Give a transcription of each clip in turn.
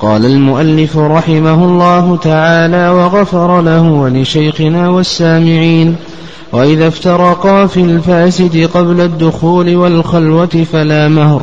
قال المؤلف رحمه الله تعالى وغفر له ولشيخنا والسامعين وإذا افترقا في الفاسد قبل الدخول والخلوة فلا مهر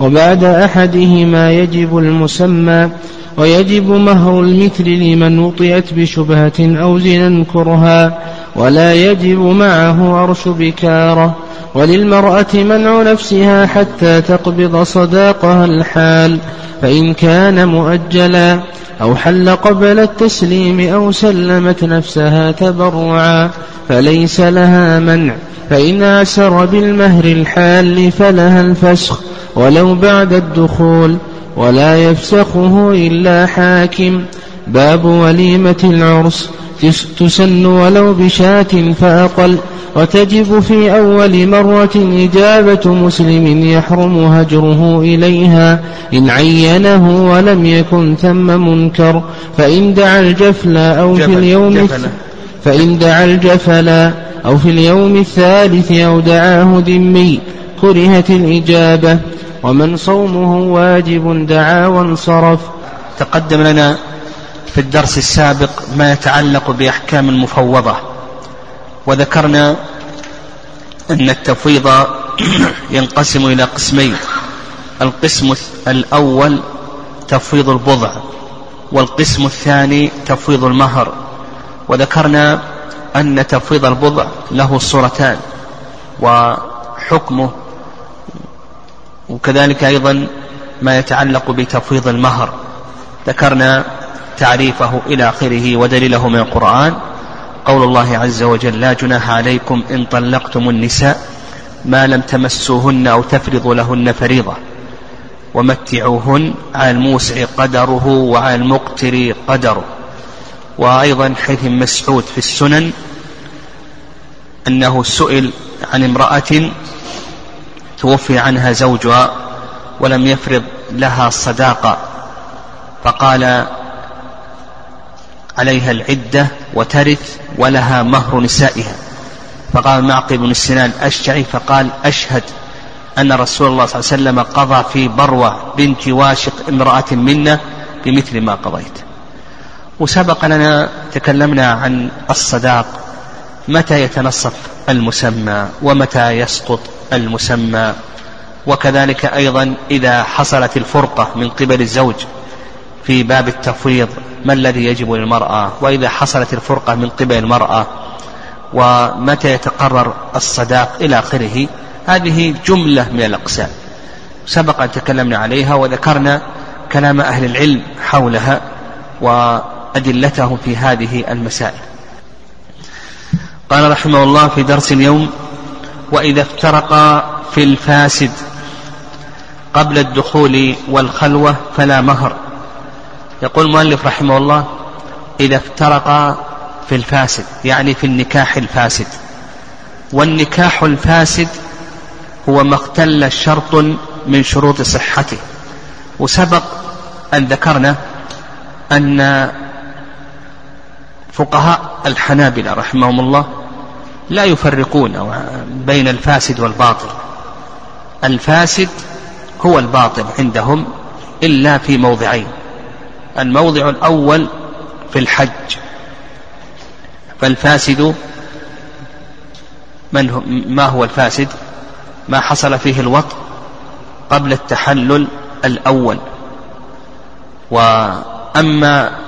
وبعد أحدهما يجب المسمى ويجب مهر المثل لمن وطئت بشبهة أو زنا كرها ولا يجب معه عرش بكارة وللمرأة منع نفسها حتى تقبض صداقها الحال فإن كان مؤجلا أو حل قبل التسليم أو سلمت نفسها تبرعا فليس لها منع فإن أسر بالمهر الحال فلها الفسخ ولو بعد الدخول ولا يفسخه إلا حاكم. باب وليمة العرس. تسن ولو بشاة فأقل. وتجب في أول مرة إجابة مسلم يحرم هجره إليها. إن عينه ولم يكن ثم منكر. فإن دعا الجفل أو في اليوم فإن دعا الجفل أو في اليوم الثالث أو دعاه ذمي كرهت الإجابة. ومن صومه واجب دعا وانصرف. تقدم لنا في الدرس السابق ما يتعلق بأحكام المفوضة وذكرنا أن التفويض ينقسم إلى قسمين. القسم الأول تفويض البضع والقسم الثاني تفويض المهر. وذكرنا أن تفويض البضع له صورتان وحكمه وكذلك أيضا ما يتعلق بتفويض المهر. ذكرنا تعريفه إلى آخره ودليله من القرآن. قول الله عز وجل لا جناح عليكم إن طلقتم النساء ما لم تمسوهن أو تفرضوا لهن فريضة ومتعوهن على الموسع قدره وعلى المقتر قدره. وأيضا حيث مسعود في السنن أنه سئل عن امرأة توفي عنها زوجها ولم يفرض لها الصداقة فقال عليها العدة وترث ولها مهر نسائها. فقال معقل بن السنان أشجعي فقال أشهد أن رسول الله صلى الله عليه وسلم قضى في بروة بنت واشق امرأة منا بمثل ما قضيت. وسبق لنا تكلمنا عن الصداق متى يتنصف المسمى ومتى يسقط المسمى. وكذلك أيضا إذا حصلت الفرقة من قبل الزوج في باب التفويض ما الذي يجب للمرأة؟ وإذا حصلت الفرقة من قبل المرأة ومتى يتقرر الصداق إلى آخره؟ هذه جملة من الأقسام. سبق أن تكلمنا عليها وذكرنا كلام أهل العلم حولها وأدلتهم في هذه المسائل. قال رحمه الله في درس اليوم وإذا افترقا في الفاسد قبل الدخول والخلوة فلا مهر. يقول المؤلف رحمه الله إذا افترقا في الفاسد يعني في النكاح الفاسد. والنكاح الفاسد هو ما اختل شرط من شروط صحته. وسبق أن ذكرنا أن فقهاء الحنابلة رحمهم الله لا يفرقون بين الفاسد والباطل. الفاسد هو الباطل عندهم إلا في موضعين. الموضع الأول في الحج. فالفاسد من هو ما هو الفاسد؟ ما حصل فيه الوطء قبل التحلل الأول. وأما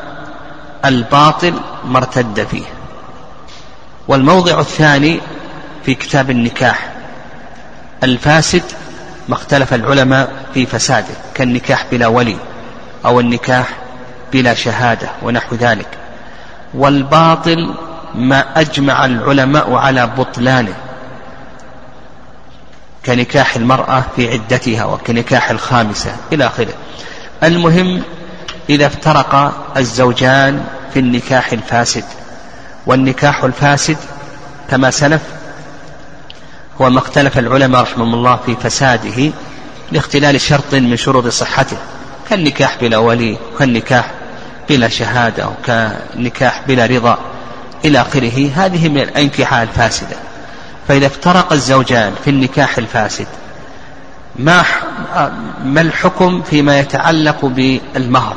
الباطل ما ارتد فيه. والموضع الثاني في كتاب النكاح. الفاسد ما اختلف العلماء في فساده كالنكاح بلا ولي أو النكاح بلا شهادة ونحو ذلك. والباطل ما أجمع العلماء على بطلانه كنكاح المرأة في عدتها وكنكاح الخامسة إلى آخره. المهم إذا افترق الزوجان في النكاح الفاسد. والنكاح الفاسد كما سلف هو ما اختلف العلماء رحمهم الله في فساده لاختلال شرط من شروط صحته كالنكاح بلا ولي كالنكاح بلا شهادة أو كنكاح بلا رضا إلى آخره. هذه من الأنكحة الفاسدة. فإذا افترق الزوجان في النكاح الفاسد ما ما الحكم فيما يتعلق بالمهر؟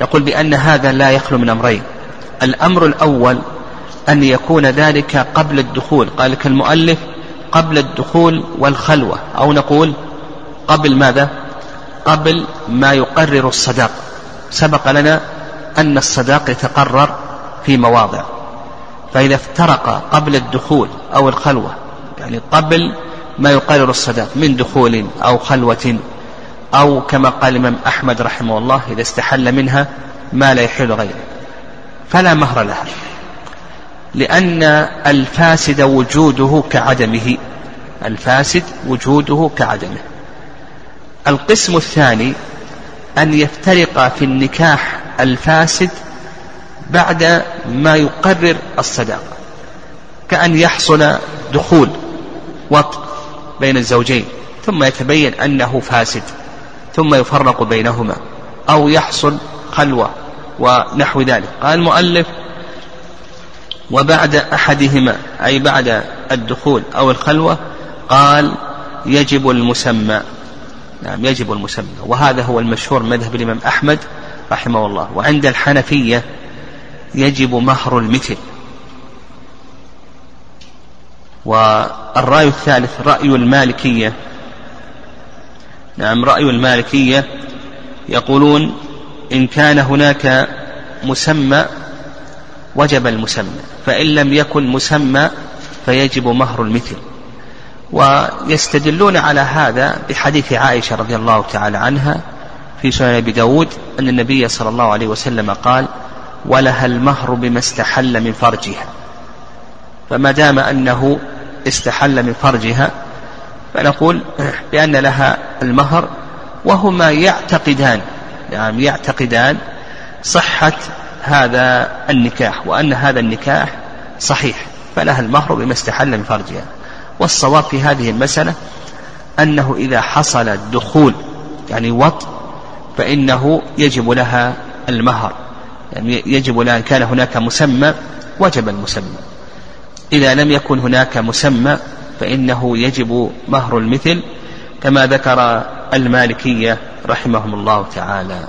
نقول بأن هذا لا يخلو من أمرين. الأمر الأول أن يكون ذلك قبل الدخول قال لك المؤلف قبل الدخول والخلوة أو نقول قبل ماذا؟ قبل ما يقرر الصداق. سبق لنا أن الصداق يتقرر في مواضع. فإذا افترق قبل الدخول أو الخلوة يعني قبل ما يقرر الصداق من دخول أو خلوة أو كما قال الإمام أحمد رحمه الله إذا استحل منها ما لا يحل غيره فلا مهر لها لأن الفاسد وجوده كعدمه الفاسد وجوده كعدمه. القسم الثاني أن يفترق في النكاح الفاسد بعد ما يقرر الصداق كأن يحصل دخول وط بين الزوجين ثم يتبين أنه فاسد ثم يفرق بينهما أو يحصل خلوة. ونحو ذلك. قال المؤلف وبعد أحدهما أي بعد الدخول أو الخلوة قال يجب المسمى. نعم يجب المسمى. وهذا هو المشهور مذهب الإمام أحمد رحمه الله. وعند الحنفية يجب مهر المثل والرأي الثالث رأي المالكية. نعم رأي المالكية يقولون إن كان هناك مسمى وجب المسمى فإن لم يكن مسمى فيجب مهر المثل. ويستدلون على هذا بحديث عائشة رضي الله تعالى عنها في سنن أبي داود أن النبي صلى الله عليه وسلم قال ولها المهر بما استحل من فرجها. فما دام أنه استحل من فرجها فنقول بأن لها المهر وهما يعتقدان يعني يعتقدان صحة هذا النكاح وأن هذا النكاح صحيح فلها المهر بما استحل من فرجها. والصواب في هذه المسألة أنه إذا حصل الدخول يعني وط فإنه يجب لها المهر. يعني يجب لها كان هناك مسمى وجب المسمى. إذا لم يكن هناك مسمى فإنه يجب مهر المثل كما ذكر المالكية رحمهم الله تعالى.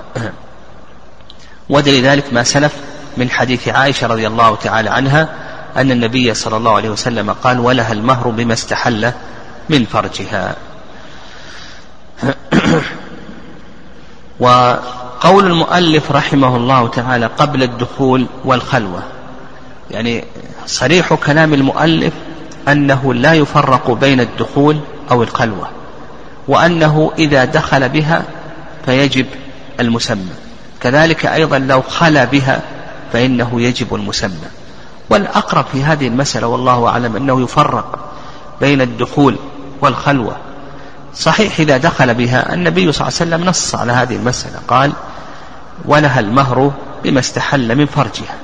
ودليل ذلك ما سلف من حديث عائشة رضي الله تعالى عنها أن النبي صلى الله عليه وسلم قال ولها المهر بما استحل من فرجها. وقول المؤلف رحمه الله تعالى قبل الدخول والخلوة يعني صريح كلام المؤلف أنه لا يفرق بين الدخول أو الخلوة. وأنه إذا دخل بها فيجب المسمى. كذلك أيضا لو خلا بها فإنه يجب المسمى. والأقرب في هذه المسألة والله أعلم أنه يفرق بين الدخول والخلوة. صحيح إذا دخل بها النبي صلى الله عليه وسلم نص على هذه المسألة. قال ولها المهر بما استحل من فرجها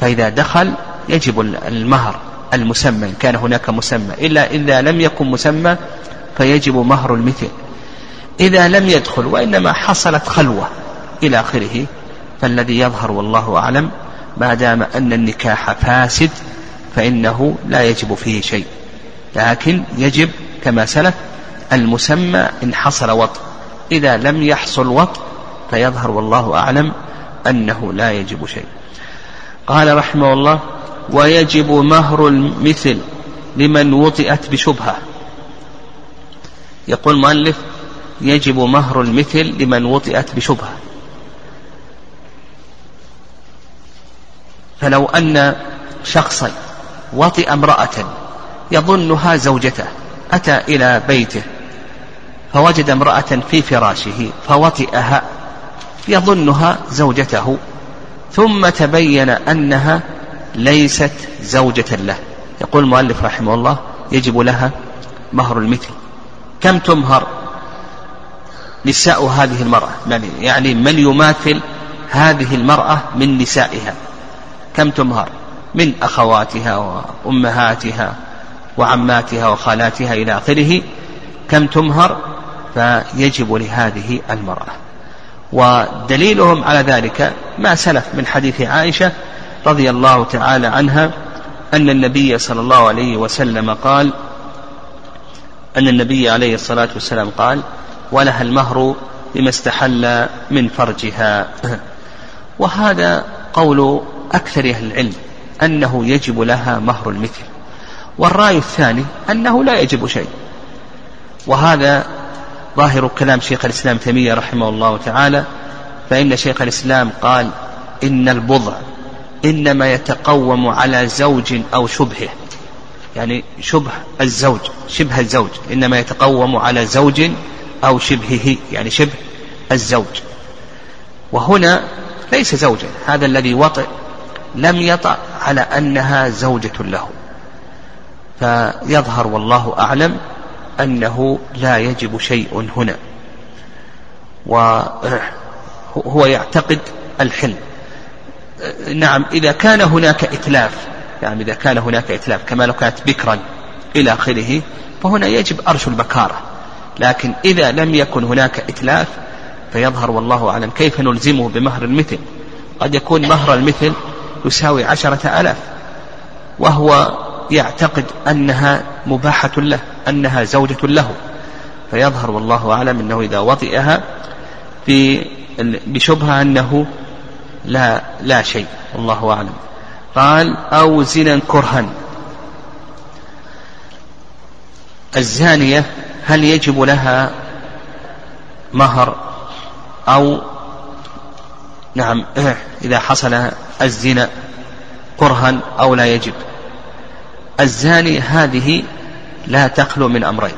فإذا دخل يجب المهر المسمى إن كان هناك مسمى. إلا إذا لم يكن مسمى فيجب مهر المثل. إذا لم يدخل وإنما حصلت خلوة إلى آخره فالذي يظهر والله أعلم ما دام أن النكاح فاسد فإنه لا يجب فيه شيء. لكن يجب كما سلف المسمى إن حصل وط إذا لم يحصل وط فيظهر والله أعلم أنه لا يجب شيء. قال رحمه الله ويجب مهر المثل لمن وطئت بشبهة. يقول المؤلف يجب مهر المثل لمن وطئت بشبهة. فلو أن شخصا وطئ امرأة يظنها زوجته أتى إلى بيته فوجد امرأة في فراشه فوطئها يظنها زوجته ثم تبين أنها ليست زوجة له. يقول المؤلف رحمه الله يجب لها مهر المثل. كم تمهر نساء هذه المرأة؟ يعني, يعني من يماثل هذه المرأة من نسائها؟ كم تمهر؟ من أخواتها وأمهاتها وعماتها وخالاتها إلى آخره. كم تمهر؟ فيجب لهذه المرأة. ودليلهم على ذلك ما سلف من حديث عائشة رضي الله تعالى عنها أن النبي صلى الله عليه وسلم قال أن النبي عليه الصلاة والسلام قال ولها المهر بما استحل من فرجها. وهذا قول أكثر أهل العلم أنه يجب لها مهر المثل. والرأي الثاني أنه لا يجب شيء. وهذا ظاهر كلام شيخ الإسلام تيمية رحمه الله تعالى فإن شيخ الإسلام قال إن البضع إنما يتقوم على زوج أو شبهه. يعني شبه الزوج شبه الزوج إنما يتقوم على زوج أو شبهه يعني شبه الزوج. وهنا ليس زوجا هذا الذي وطئ لم يطأ على أنها زوجة له. فيظهر والله أعلم أنه لا يجب شيء هنا. وهو يعتقد الحلم. نعم إذا كان هناك إتلاف يعني إذا كان هناك إتلاف كما لو كانت بكرا إلى آخره فهنا يجب أرش البكارة. لكن إذا لم يكن هناك إتلاف فيظهر والله أعلم كيف نلزمه بمهر المثل. قد يكون مهر المثل يساوي عشرة ألاف وهو يعتقد أنها مباحة له أنها زوجة له. فيظهر والله أعلم أنه إذا وطئها بشبهة أنه لا لا شيء والله أعلم. قال أو زنا كرها. الزانية هل يجب لها مهر أو نعم إذا حصل الزنا كرها أو لا يجب. الزاني هذه لا تخلو من أمرين.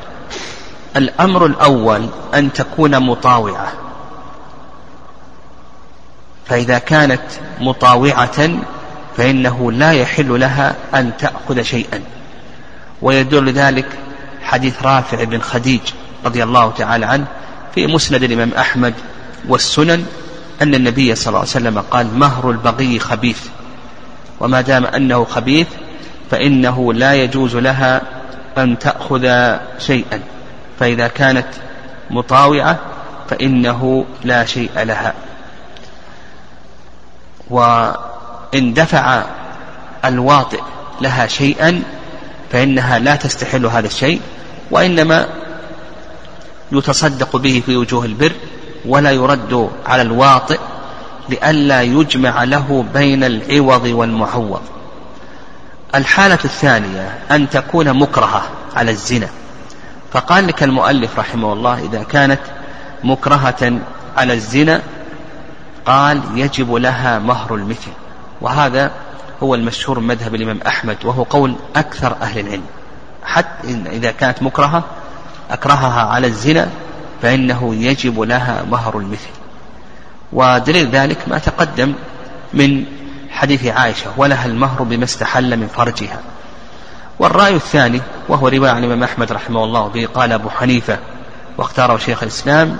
الأمر الأول أن تكون مطاوعة. فإذا كانت مطاوعة فإنه لا يحل لها أن تأخذ شيئا. ويدل ذلك حديث رافع بن خديج رضي الله تعالى عنه في مسند الإمام أحمد والسنن أن النبي صلى الله عليه وسلم قال مهر البغي خبيث وما دام أنه خبيث فإنه لا يجوز لها أن تأخذ شيئا. فإذا كانت مطاوعة فإنه لا شيء لها. وإن دفع الواطئ لها شيئا فإنها لا تستحل هذا الشيء وإنما يتصدق به في وجوه البر ولا يرد على الواطئ لئلا يجمع له بين العوض والمعوض. الحالة الثانية أن تكون مكرهة على الزنا. فقال لك المؤلف رحمه الله إذا كانت مكرهة على الزنا قال يجب لها مهر المثل. وهذا هو المشهور من مذهب الإمام أحمد وهو قول أكثر أهل العلم. حتى إذا كانت مكرهة أكرهها على الزنا فإنه يجب لها مهر المثل. ودليل ذلك ما تقدم من حديث عائشة ولها المهر بما استحل من فرجها. والرأي الثاني وهو رواية عن الإمام أحمد رحمه الله به قال أبو حنيفة واختاره شيخ الإسلام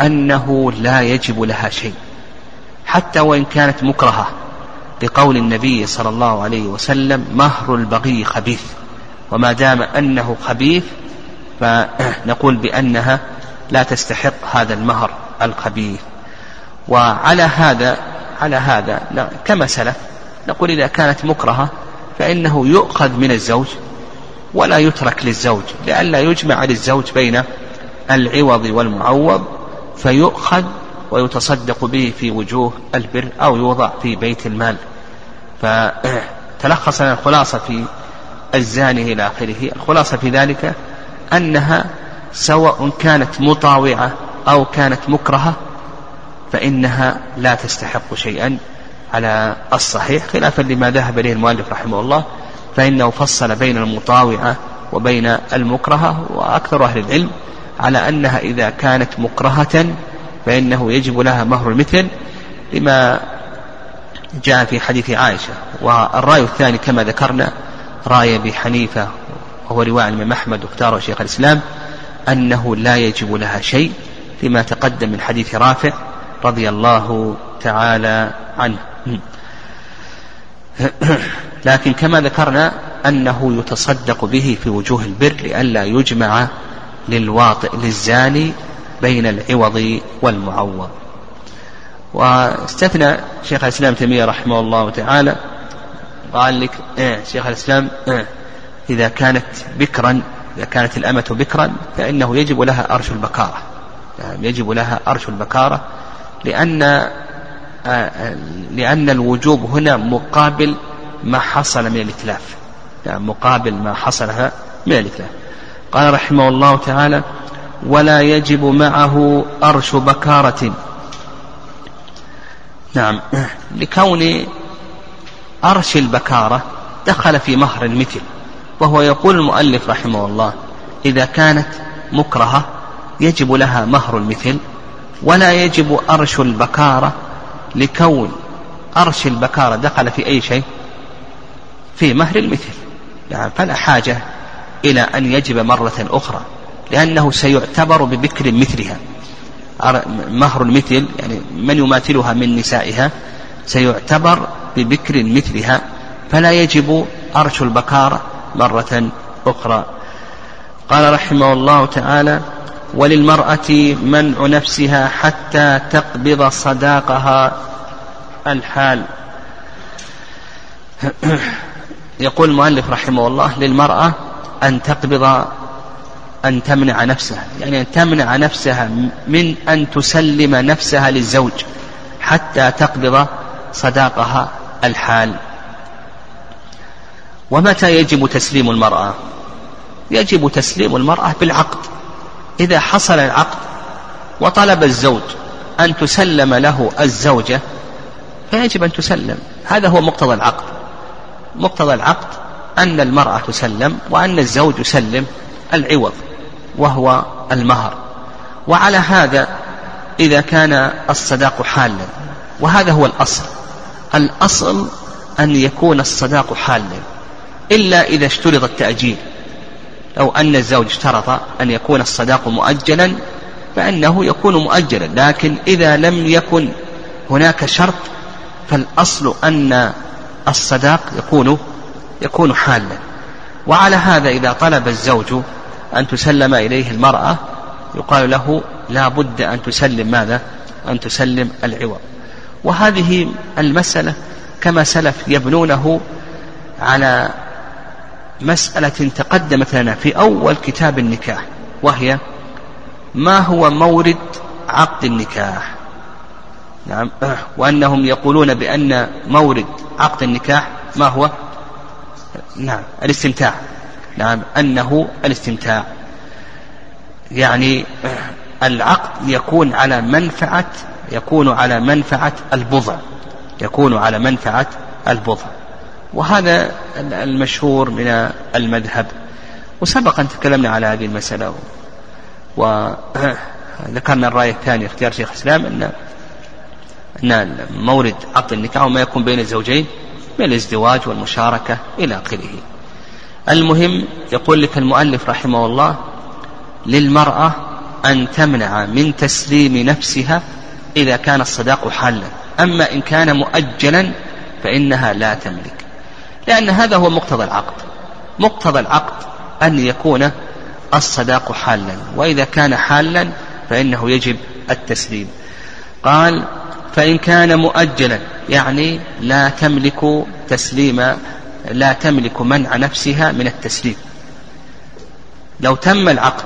أنه لا يجب لها شيء حتى وإن كانت مكرهة. بقول النبي صلى الله عليه وسلم مهر البغي خبيث وما دام أنه خبيث فنقول بأنها لا تستحق هذا المهر الخبيث. وعلى هذا على هذا كما سلف نقول إذا كانت مكرهة فإنه يؤخذ من الزوج ولا يترك للزوج لئلا يجمع للزوج بين العوض والمعوض فيؤخذ ويتصدق به في وجوه البر أو يوضع في بيت المال. فتلخص لنا الخلاصة في الزاني إلى آخره. الخلاصة في ذلك أنها سواء كانت مطاوعة أو كانت مكرهة فإنها لا تستحق شيئا على الصحيح. خلافا لما ذهب إليه المؤلف رحمه الله فإنه فصل بين المطاوعة وبين المكرهة. وأكثر أهل العلم على أنها إذا كانت مكرهة فإنه يجب لها مهر المثل لما جاء في حديث عائشة والرأي الثاني كما ذكرنا رأي أبي حنيفة وهو رواية الإمام أحمد واختاره شيخ الإسلام أنه لا يجب لها شيء لما تقدم من حديث رافع رضي الله تعالى عنه. لكن كما ذكرنا أنه يتصدق به في وجوه البر لئلا يجمع للواطئ للزاني بين العوض والمعوض. واستثنى شيخ الإسلام تيمية رحمه الله تعالى قال لك إيه شيخ الإسلام إيه إذا كانت بكرا إذا كانت الأمة بكرا فإنه يجب لها أرش البكارة. يعني يجب لها أرش البكارة لأن آه، لأن الوجوب هنا مقابل ما حصل من الإتلاف. يعني مقابل ما حصل من الإتلاف. قال رحمه الله تعالى ولا يجب معه أرش بكارة. نعم. لكون أرش البكارة دخل في مهر المثل وهو يقول المؤلف رحمه الله إذا كانت مكرهة يجب لها مهر المثل ولا يجب أرش البكارة لكون أرش البكارة دخل في أي شيء في مهر المثل. يعني فلا حاجة إلى أن يجب مرة أخرى لأنه سيعتبر ببكر مثلها. مهر المثل يعني من يماثلها من نسائها سيعتبر ببكر مثلها فلا يجب أرش البكارة مرة أخرى. قال رحمه الله تعالى وللمرأة منع نفسها حتى تقبض صداقها الحال. يقول المؤلف رحمه الله للمرأة أن تقبض أن تمنع نفسها. يعني أن تمنع نفسها من أن تسلم نفسها للزوج حتى تقبض صداقها الحال. ومتى يجب تسليم المرأة؟ يجب تسليم المرأة بالعقد. إذا حصل العقد وطلب الزوج أن تسلم له الزوجة فيجب أن تسلم. هذا هو مقتضى العقد. مقتضى العقد أن المرأة تسلم وأن الزوج يسلم العوض. وهو المهر. وعلى هذا إذا كان الصداق حالا. وهذا هو الأصل. الأصل أن يكون الصداق حالا. إلا إذا اشترط التأجيل. لو أن الزوج اشترط أن يكون الصداق مؤجلا فإنه يكون مؤجلا. لكن إذا لم يكن هناك شرط فالأصل أن الصداق يكون يكون حالا. وعلى هذا إذا طلب الزوج أن تسلم إليه المرأة يقال له لا بد أن تسلم ماذا؟ أن تسلم العوض. وهذه المسألة كما سلف يبنونه على مسألة تقدمت لنا في أول كتاب النكاح وهي ما هو مورد عقد النكاح؟ نعم. وأنهم يقولون بأن مورد عقد النكاح ما هو؟ نعم. الاستمتاع. نعم أنه الاستمتاع. يعني العقد يكون على منفعة يكون على منفعة البضع يكون على منفعة البضع. وهذا المشهور من المذهب. وسبق أن تكلمنا على هذه المسألة. وذكرنا الرأي الثاني اختيار شيخ الإسلام أن أن مورد عقد النكاح وما يكون بين الزوجين من الازدواج والمشاركة إلى آخره. المهم يقول لك المؤلف رحمه الله للمرأة أن تمنع من تسليم نفسها إذا كان الصداق حالا. أما إن كان مؤجلا فإنها لا تملك. لأن هذا هو مقتضى العقد. مقتضى العقد أن يكون الصداق حالا. وإذا كان حالا فإنه يجب التسليم. قال فإن كان مؤجلا يعني لا تملك تسليم لا تملك منع نفسها من التسليم. لو تم العقد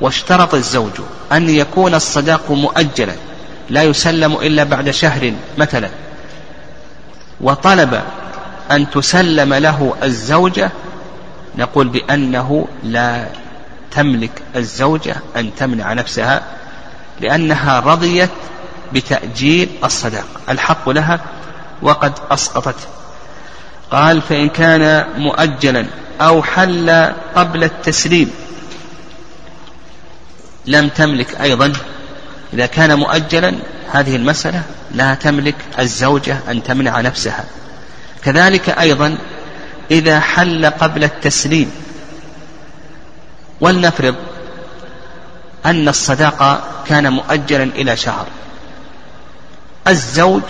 واشترط الزوج أن يكون الصداق مؤجلا لا يسلم إلا بعد شهر مثلا وطلب أن تسلم له الزوجة نقول بأنه لا تملك الزوجة أن تمنع نفسها لأنها رضيت بتأجيل الصداق. الحق لها وقد أسقطته قال فإن كان مؤجلا أو حل قبل التسليم لم تملك أيضا. إذا كان مؤجلا هذه المسألة لا تملك الزوجة أن تمنع نفسها. كذلك أيضا إذا حل قبل التسليم. ولنفرض أن الصداقة كان مؤجلا إلى شهر. الزوج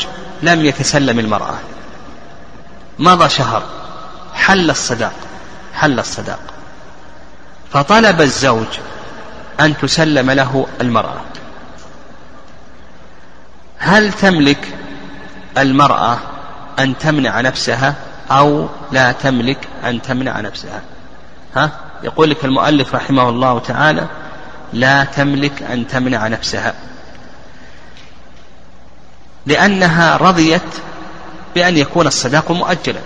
لم يتسلم المرأة. مضى شهر حل الصداق حل الصداق. فطلب الزوج أن تسلم له المرأة. هل تملك المرأة أن تمنع نفسها أو لا تملك أن تمنع نفسها؟ ها؟ يقول لك المؤلف رحمه الله تعالى لا تملك أن تمنع نفسها. لأنها رضيت بأن يكون الصداق مؤجلا.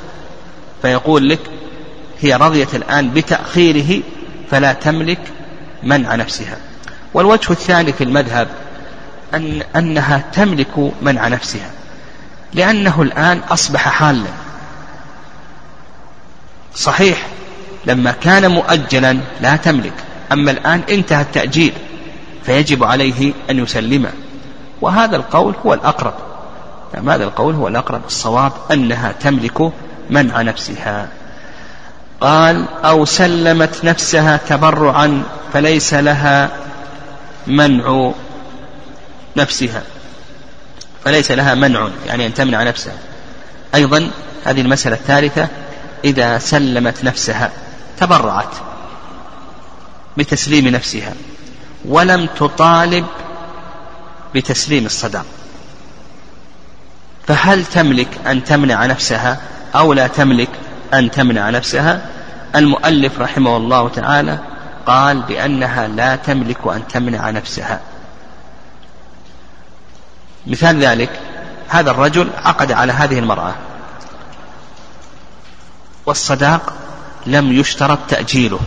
فيقول لك هي رضيت الآن بتأخيره فلا تملك منع نفسها. والوجه الثاني في المذهب أن أنها تملك منع نفسها لأنه الآن أصبح حالا. صحيح لما كان مؤجلا لا تملك أما الآن انتهى التأجيل فيجب عليه أن يسلمه. وهذا القول هو الأقرب. يعني هذا القول هو الأقرب الصواب أنها تملك منع نفسها. قال أو سلمت نفسها تبرعا فليس لها منع نفسها. فليس لها منع يعني أن تمنع نفسها. أيضا هذه المسألة الثالثة إذا سلمت نفسها تبرعت بتسليم نفسها ولم تطالب بتسليم الصداق. فهل تملك أن تمنع نفسها أو لا تملك أن تمنع نفسها؟ المؤلف رحمه الله تعالى قال بأنها لا تملك أن تمنع نفسها. مثال ذلك هذا الرجل عقد على هذه المرأة. والصداق لم يشترط تأجيله.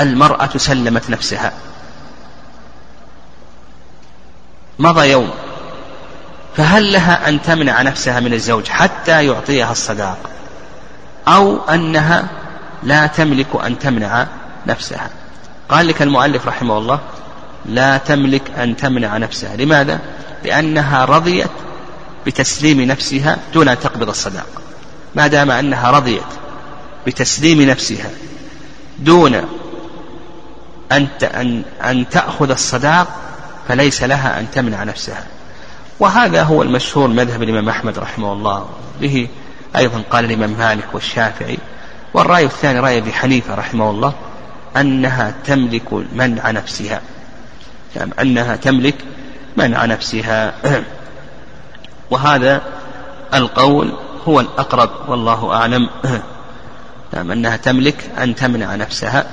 المرأة سلمت نفسها. مضى يوم فهل لها أن تمنع نفسها من الزوج حتى يعطيها الصداق؟ أو أنها لا تملك أن تمنع نفسها. قال لك المؤلف رحمه الله لا تملك أن تمنع نفسها. لماذا؟ لأنها رضيت بتسليم نفسها دون أن تقبض الصداق. ما دام أنها رضيت بتسليم نفسها دون أن أن تأخذ الصداق فليس لها أن تمنع نفسها. وهذا هو المشهور مذهب الإمام أحمد رحمه الله. به أيضا قال الإمام مالك والشافعي والرأي الثاني رأي أبي حنيفة رحمه الله أنها تملك منع نفسها. يعني أنها تملك منع نفسها. وهذا القول هو الأقرب والله أعلم. نعم أنها تملك أن تمنع نفسها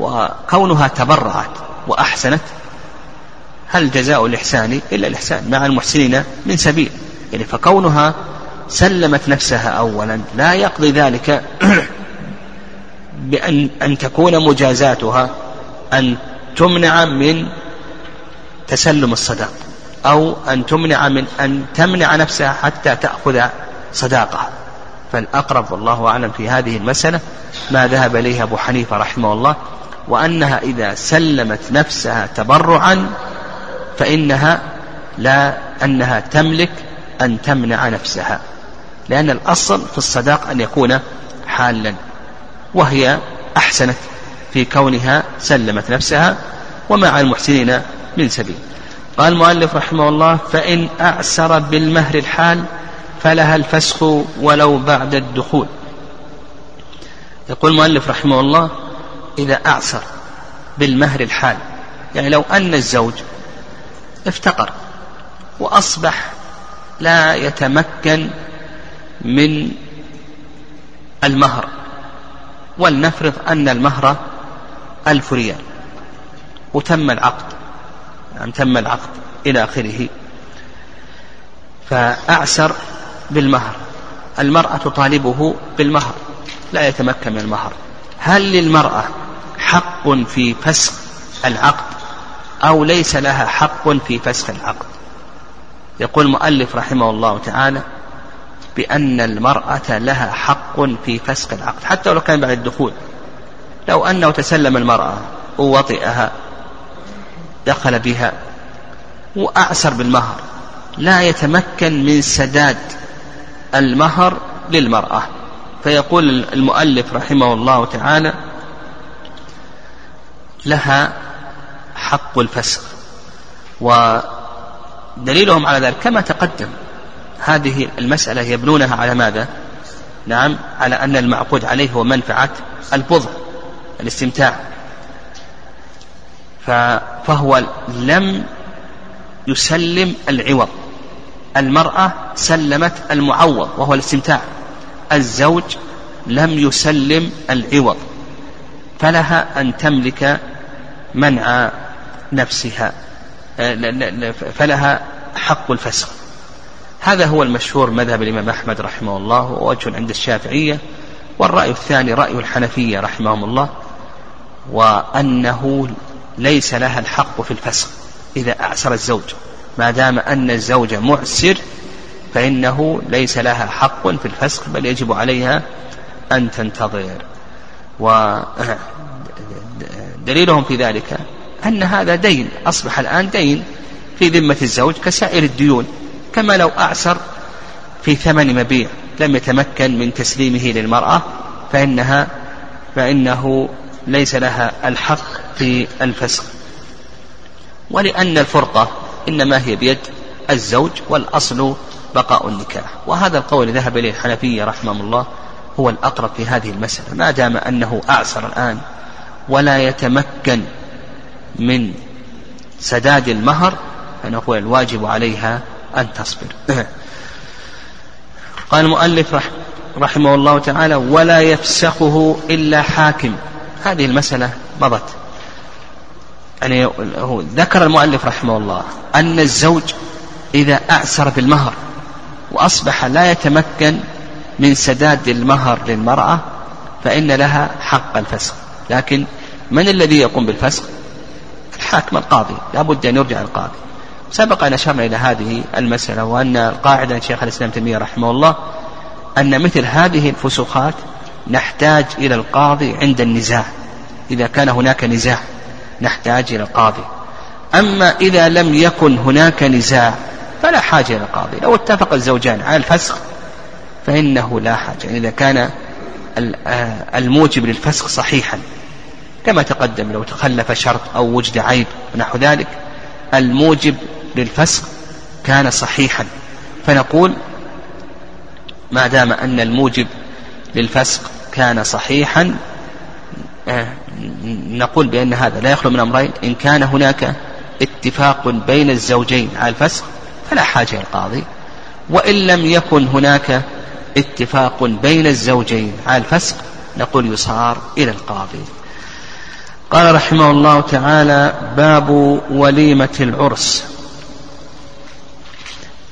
وكونها تبرعت وأحسنت هل جزاء الإحسان إلا الإحسان مع المحسنين من سبيل؟ يعني فكونها سلمت نفسها أولا لا يقضي ذلك بأن أن تكون مجازاتها أن تمنع من تسلم الصداق أو أن تمنع من أن تمنع نفسها حتى تأخذ صداقها. فالأقرب والله أعلم في هذه المسألة ما ذهب إليه أبو حنيفة رحمه الله وأنها إذا سلمت نفسها تبرعا فإنها لا أنها تملك أن تمنع نفسها لأن الأصل في الصداق أن يكون حالا وهي أحسنت في كونها سلمت نفسها ومع المحسنين من سبيل. قال المؤلف رحمه الله فإن أعسر بالمهر الحال فلها الفسخ ولو بعد الدخول. يقول المؤلف رحمه الله إذا أعسر بالمهر الحال يعني لو أن الزوج افتقر وأصبح لا يتمكن من المهر. ولنفرض أن المهر ألف ريال وتم العقد يعني تم العقد إلى آخره. فأعسر بالمهر. المرأة تطالبه بالمهر لا يتمكن من المهر. هل للمرأة حق في فسخ العقد؟ أو ليس لها حق في فسخ العقد. يقول المؤلف رحمه الله تعالى بأن المرأة لها حق في فسخ العقد حتى ولو كان بعد الدخول. لو أنه تسلم المرأة ووطئها دخل بها وأعسر بالمهر لا يتمكن من سداد المهر للمرأة. فيقول المؤلف رحمه الله تعالى لها حق الفسخ ودليلهم على ذلك كما تقدم. هذه المسألة يبنونها على ماذا؟ نعم على أن المعقود عليه هو منفعة البضع الاستمتاع. فهو لم يسلم العوض. المرأة سلمت المعوض وهو الاستمتاع. الزوج لم يسلم العوض. فلها أن تملك منع نفسها فلها حق الفسخ هذا هو المشهور مذهب الإمام أحمد رحمه الله ووجه عند الشافعية. والرأي الثاني رأي الحنفية رحمهم الله وأنه ليس لها الحق في الفسخ إذا أعسر الزوج. ما دام أن الزوج معسر فإنه ليس لها حق في الفسخ بل يجب عليها أن تنتظر. ودليلهم في ذلك أن هذا دين أصبح الآن دين في ذمة الزوج كسائر الديون كما لو أعسر في ثمن مبيع لم يتمكن من تسليمه للمرأة فإنها فإنه ليس لها الحق في الفسخ ولأن الفرقة إنما هي بيد الزوج والأصل بقاء النكاح. وهذا القول ذهب إليه الحنفية رحمه الله هو الأقرب في هذه المسألة. ما دام أنه أعسر الآن ولا يتمكن من سداد المهر فنقول الواجب عليها أن تصبر. قال المؤلف رحمه الله تعالى ولا يفسخه إلا حاكم. هذه المسألة مضت. يعني هو ذكر المؤلف رحمه الله أن الزوج إذا أعسر بالمهر وأصبح لا يتمكن من سداد المهر للمرأة فإن لها حق الفسخ. لكن من الذي يقوم بالفسخ؟ الحاكم القاضي لا بد أن يرجع القاضي. سبق أن أشرنا إلى هذه المسألة وأن القاعدة شيخ الإسلام تيمية رحمه الله أن مثل هذه الفسوخات نحتاج إلى القاضي عند النزاع. إذا كان هناك نزاع نحتاج إلى القاضي. أما إذا لم يكن هناك نزاع فلا حاجة إلى القاضي. لو اتفق الزوجان على الفسخ فإنه لا حاجة. يعني إذا كان الموجب للفسخ صحيحا. كما تقدم لو تخلف شرط أو وجد عيب ونحو ذلك الموجب للفسخ كان صحيحا. فنقول ما دام أن الموجب للفسق كان صحيحا آه، نقول بأن هذا لا يخلو من أمرين. إن كان هناك اتفاق بين الزوجين على الفسخ فلا حاجة للقاضي وإن لم يكن هناك اتفاق بين الزوجين على الفسق نقول يصار إلى القاضي. قال رحمه الله تعالى باب وليمة العرس.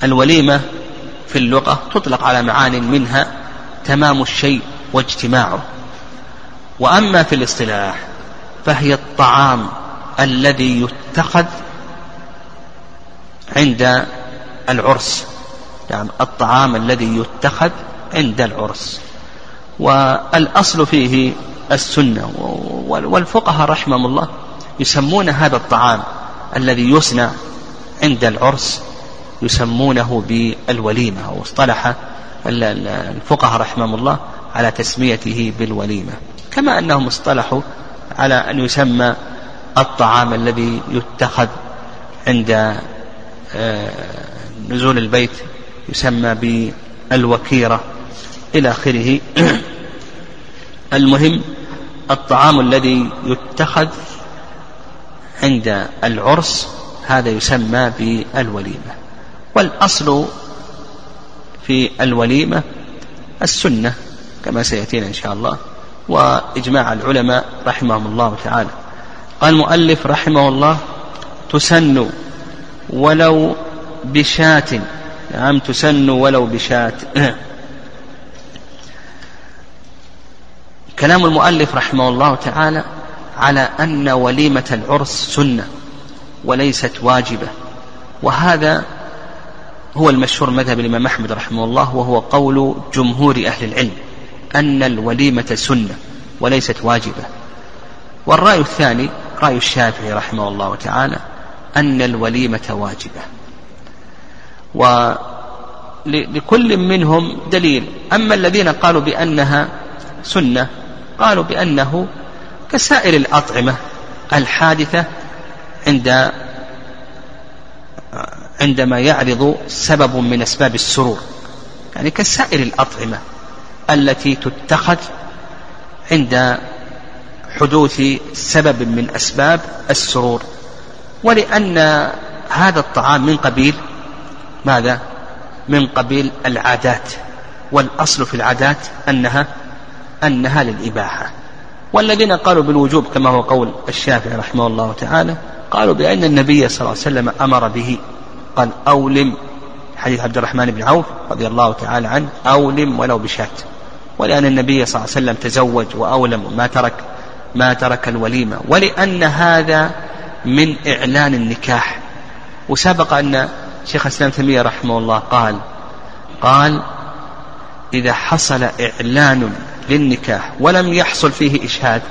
الوليمة في اللغة تطلق على معان منها تمام الشيء واجتماعه. وأما في الاصطلاح فهي الطعام الذي يتخذ عند العرس. يعني الطعام الذي يتخذ عند العرس. والأصل فيه السنة. والفقهاء رحمهم الله يسمون هذا الطعام الذي يصنع عند العرس يسمونه بالوليمة. أو اصطلح الفقهاء رحمهم الله على تسميته بالوليمة. كما أنهم اصطلحوا على أن يسمى الطعام الذي يتخذ عند آه، نزول البيت يسمى بالوكيرة إلى آخره. المهم الطعام الذي يتخذ عند العرس هذا يسمى بالوليمة. والأصل في الوليمة السنة كما سيأتينا إن شاء الله وإجماع العلماء رحمهم الله تعالى. قال المؤلف رحمه الله تسن ولو بشاة. نعم تسن ولو بشاة. كلام المؤلف رحمه الله تعالى على أن وليمة العرس سنة وليست واجبة. وهذا هو المشهور مذهب الإمام أحمد رحمه الله وهو قول جمهور أهل العلم أن الوليمة سنة وليست واجبة. والرأي الثاني رأي الشافعي رحمه الله تعالى أن الوليمة واجبة. ولكل منهم دليل. أما الذين قالوا بأنها سنة قالوا بأنه كسائر الأطعمة الحادثة عند عندما يعرض سبب من أسباب السرور. يعني كسائر الأطعمة التي تتخذ عند حدوث سبب من أسباب السرور. ولأن هذا الطعام من قبيل ماذا؟ من قبيل العادات. والأصل في العادات أنها أنها للإباحة. والذين قالوا بالوجوب كما هو قول الشافعي رحمه الله تعالى قالوا بأن النبي صلى الله عليه وسلم أمر به قال أولم حديث عبد الرحمن بن عوف رضي الله تعالى عنه أولم ولو بشاة. ولأن النبي صلى الله عليه وسلم تزوج وأولم وما ترك ما ترك الوليمة. ولأن هذا من إعلان النكاح. وسبق أن شيخ الإسلام تيمية رحمه الله قال قال إذا حصل إعلان للنكاح ولم يحصل فيه إشهاد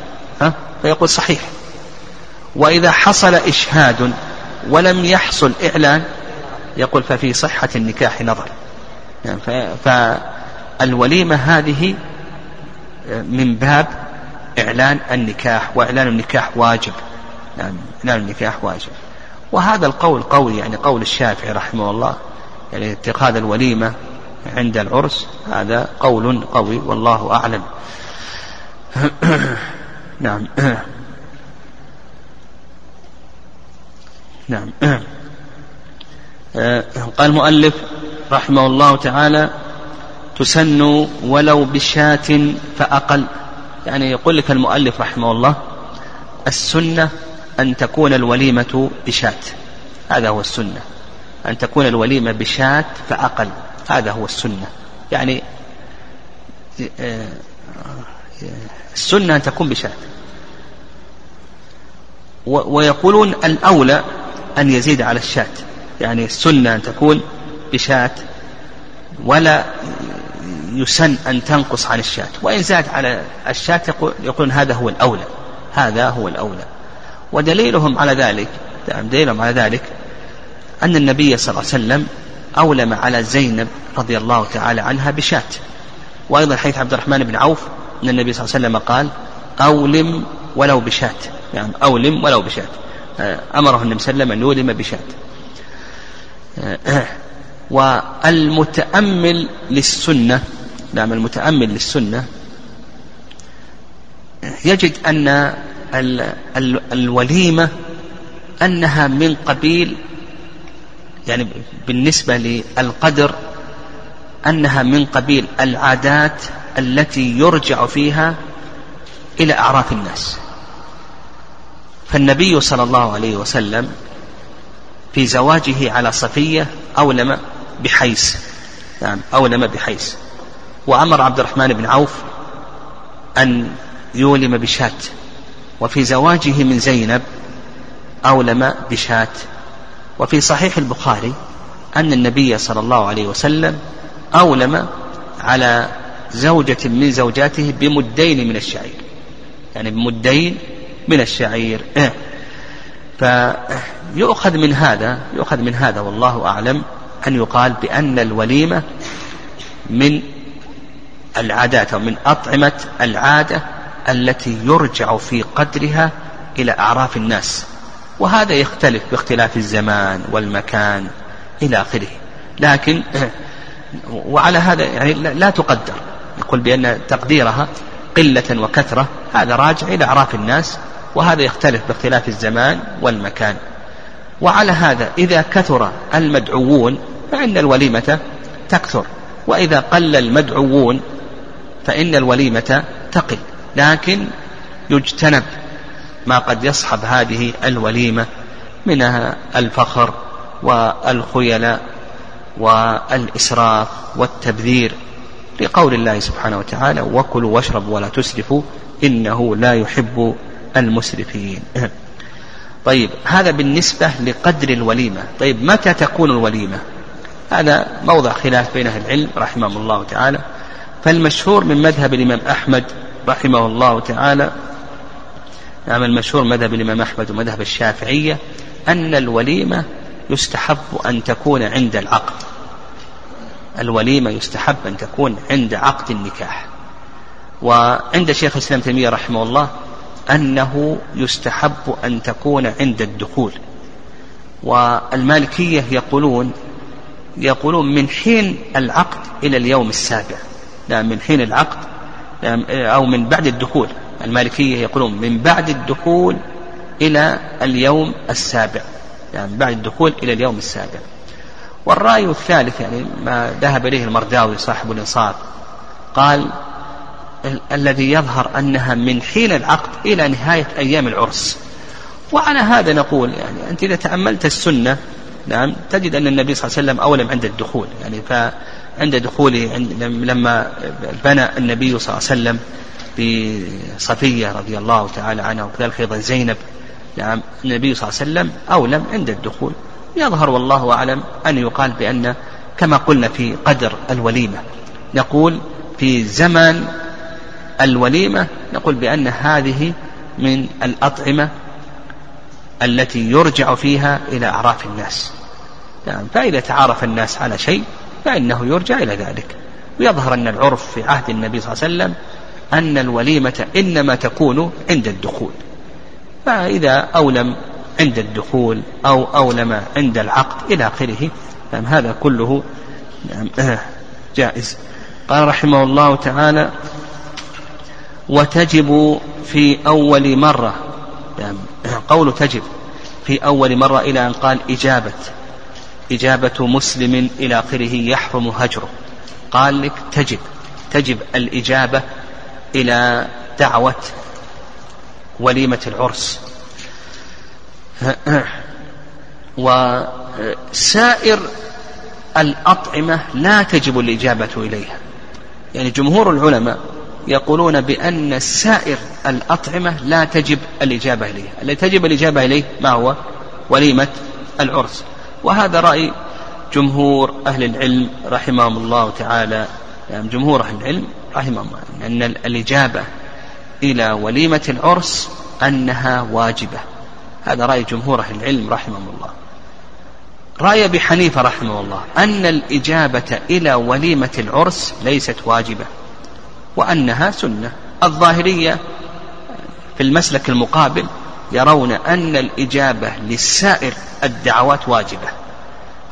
ها؟ فيقول صحيح. وإذا حصل إشهاد ولم يحصل إعلان يقول ففي صحة النكاح نظر. يعني فالوليمة هذه من باب إعلان النكاح وإعلان النكاح واجب. يعني إعلان النكاح واجب. وهذا القول قوي يعني قول الشافعي رحمه الله يعني اتخاذ الوليمة عند العرس هذا قول قوي والله أعلم. نعم. نعم. قال المؤلف رحمه الله تعالى تسن ولو بشاة فأقل. يعني يقول لك المؤلف رحمه الله السنة أن تكون الوليمة بشاة. هذا هو السنة. أن تكون الوليمة بشاة فأقل. هذا هو السنة. يعني آه، السنة أن تكون بشاة ويقولون الأولى أن يزيد على الشاة. يعني السنة أن تكون بشاة ولا يسن أن تنقص عن الشاة. وإن زاد على الشاة يقولون هذا هو الأولى. هذا هو الأولى. ودليلهم على ذلك دليلهم على ذلك أن النبي صلى الله عليه وسلم أولم على زينب رضي الله تعالى عنها بشاة. وأيضا حيث عبد الرحمن بن عوف أن النبي صلى الله عليه وسلم قال أولم ولو بشاة. يعني أولم ولو بشاة. آه، أمره النبي صلى الله عليه وسلم أن يولم بشاة. آه، والمتأمل للسنة نعم المتأمل للسنة يجد أن الوليمة أنها من قبيل يعني بالنسبة للقدر أنها من قبيل العادات التي يرجع فيها إلى أعراف الناس. فالنبي صلى الله عليه وسلم في زواجه على صفية أولم بحيس. نعم أولم بحيس. وأمر عبد الرحمن بن عوف أن يولم بشاة. وفي زواجه من زينب أولم بشاة. وفي صحيح البخاري أن النبي صلى الله عليه وسلم أولم على زوجة من زوجاته بمدين من الشعير. يعني بمدين من الشعير. فيؤخذ من هذا يؤخذ من هذا والله أعلم أن يقال بأن الوليمة من العادات أو من أطعمة العادة التي يرجع في قدرها إلى أعراف الناس. وهذا يختلف باختلاف الزمان والمكان إلى آخره. لكن وعلى هذا يعني لا تقدر. يقول بأن تقديرها قلة وكثرة هذا راجع إلى أعراف الناس وهذا يختلف باختلاف الزمان والمكان. وعلى هذا إذا كثر المدعوون فإن الوليمة تكثر وإذا قل المدعوون فإن الوليمة تقل. لكن يجتنب ما قد يصحب هذه الوليمة منها الفخر والخيلاء والإسراف والتبذير لقول الله سبحانه وتعالى وكلوا واشربوا ولا تسرفوا إنه لا يحب المسرفين. طيب هذا بالنسبة لقدر الوليمة. طيب متى تكون الوليمة؟ هذا موضع خلاف بين أهل العلم رحمهم الله تعالى. فالمشهور من مذهب الإمام أحمد رحمه الله تعالى نعم المشهور مذهب الإمام أحمد ومذهب الشافعية أن الوليمة يستحب أن تكون عند العقد. الوليمة يستحب أن تكون عند عقد النكاح. وعند شيخ الإسلام تيمية رحمه الله أنه يستحب أن تكون عند الدخول. والمالكية يقولون يقولون من حين العقد إلى اليوم السابع. نعم من حين العقد نعم أو من بعد الدخول. المالكية يقولون من بعد الدخول إلى اليوم السابع. يعني بعد الدخول إلى اليوم السابع. والرأي الثالث يعني ما ذهب إليه المرداوي صاحب الإنصاف قال ال- الذي يظهر أنها من حين العقد إلى نهاية أيام العرس. وعلى هذا نقول يعني أنت إذا تأملت السنة نعم تجد أن النبي صلى الله عليه وسلم أولم عند الدخول. يعني فعند دخوله لما بنى النبي صلى الله عليه وسلم بصفية رضي الله تعالى عنها وكذلك أيضا زينب. نعم النبي صلى الله عليه وسلم أولم عند الدخول. يظهر والله أعلم أن يقال بأن كما قلنا في قدر الوليمة نقول في زمن الوليمة نقول بأن هذه من الأطعمة التي يرجع فيها إلى أعراف الناس. نعم فإذا تعارف الناس على شيء فإنه يرجع إلى ذلك. ويظهر أن العرف في عهد النبي صلى الله عليه وسلم أن الوليمة إنما تكون عند الدخول. فإذا أولم عند الدخول أو أولم عند العقد إلى آخره نعم هذا كله نعم جائز. قال رحمه الله تعالى وتجب في أول مرة يعني قول تجب في أول مرة إلى أن قال إجابة إجابة مسلم إلى آخره يحرم هجره. قال لك تجب تجب الإجابة إلى دعوة وليمة العرس. وسائر الأطعمة لا تجب الإجابة إليها. يعني جمهور العلماء يقولون بأن سائر الأطعمة لا تجب الإجابة إليها. الذي تجب الإجابة إليه ما هو؟ وليمة العرس. وهذا رأي جمهور أهل العلم رحمهم الله تعالى. يعني جمهور أهل العلم رحمهم الله أن الإجابة إلى وليمة العرس أنها واجبة. هذا رأي جمهور أهل العلم رحمهم الله. رأي أبي حنيفة رحمه الله أن الإجابة إلى وليمة العرس ليست واجبة وأنها سنة. الظاهرية في المسلك المقابل يرون أن الإجابة للسائر الدعوات واجبة.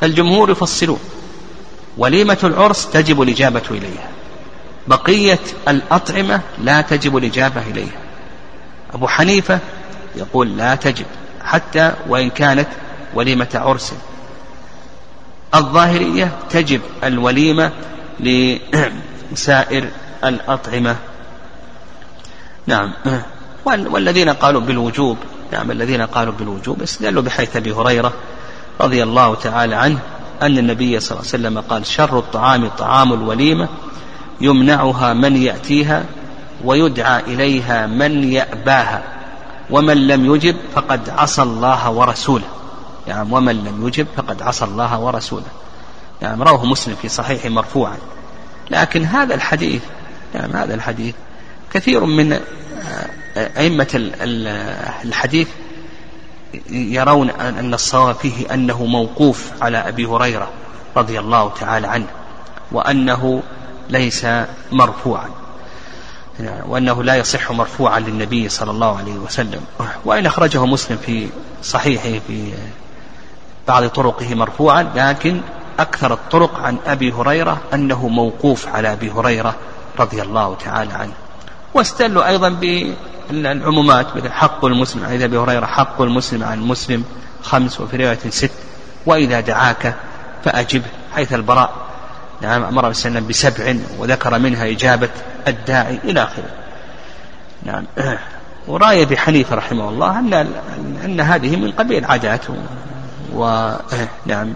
فالجمهور يفصلون وليمة العرس تجب الإجابة إليها. بقية الأطعمة لا تجب الإجابة إليها. أبو حنيفة يقول لا تجب حتى وإن كانت وليمة عرس. الظاهرية تجب الوليمة لسائر الأطعمة. نعم. والذين قالوا بالوجوب نعم الذين قالوا بالوجوب استدلوا بحيث أبي هريرة رضي الله تعالى عنه أن النبي صلى الله عليه وسلم قال شر الطعام طعام الوليمة يمنعها من يأتيها ويدعى إليها من يأباها. ومن لم يجب فقد عصى الله ورسوله. يعني ومن لم يجب فقد عصى الله ورسوله. يعني رواه مسلم في صحيح مرفوعا. لكن هذا الحديث يعني هذا الحديث كثير من أئمة الحديث يرون أن الصواب فيه أنه موقوف على أبي هريرة رضي الله تعالى عنه وأنه ليس مرفوعا. وأنه لا يصح مرفوعا للنبي صلى الله عليه وسلم. وإن أخرجه مسلم في صحيحه في بعض طرقه مرفوعا لكن أكثر الطرق عن أبي هريرة أنه موقوف على أبي هريرة رضي الله تعالى عنه. واستدلوا أيضا بالعمومات مثل حق المسلم عن أبي هريرة حق المسلم عن المسلم خمس وفي رواية ست وإذا دعاك فأجب حيث البراء نعم أمر وسلم بسبع وذكر منها إجابة الداعي إلى آخره. نعم. ورأي أبي حنيفة رحمه الله أن أن هذه من قبيل عادات ونعم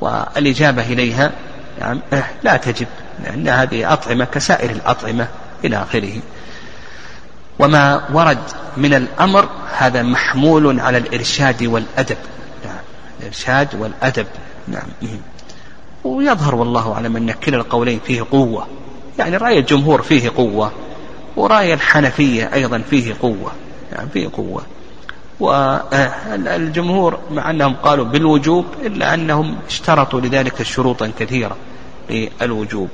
والإجابة إليها نعم لا تجب لأن هذه أطعمة كسائر الأطعمة إلى آخره. وما ورد من الأمر هذا محمول على الإرشاد والأدب. نعم الإرشاد والأدب. نعم. ويظهر والله أعلم أن كلا القولين فيه قوة. يعني رأي الجمهور فيه قوة ورأي الحنفية أيضا فيه قوة يعني فيه قوة. والجمهور مع أنهم قالوا بالوجوب إلا أنهم اشترطوا لذلك شروطا كثيرة للوجوب.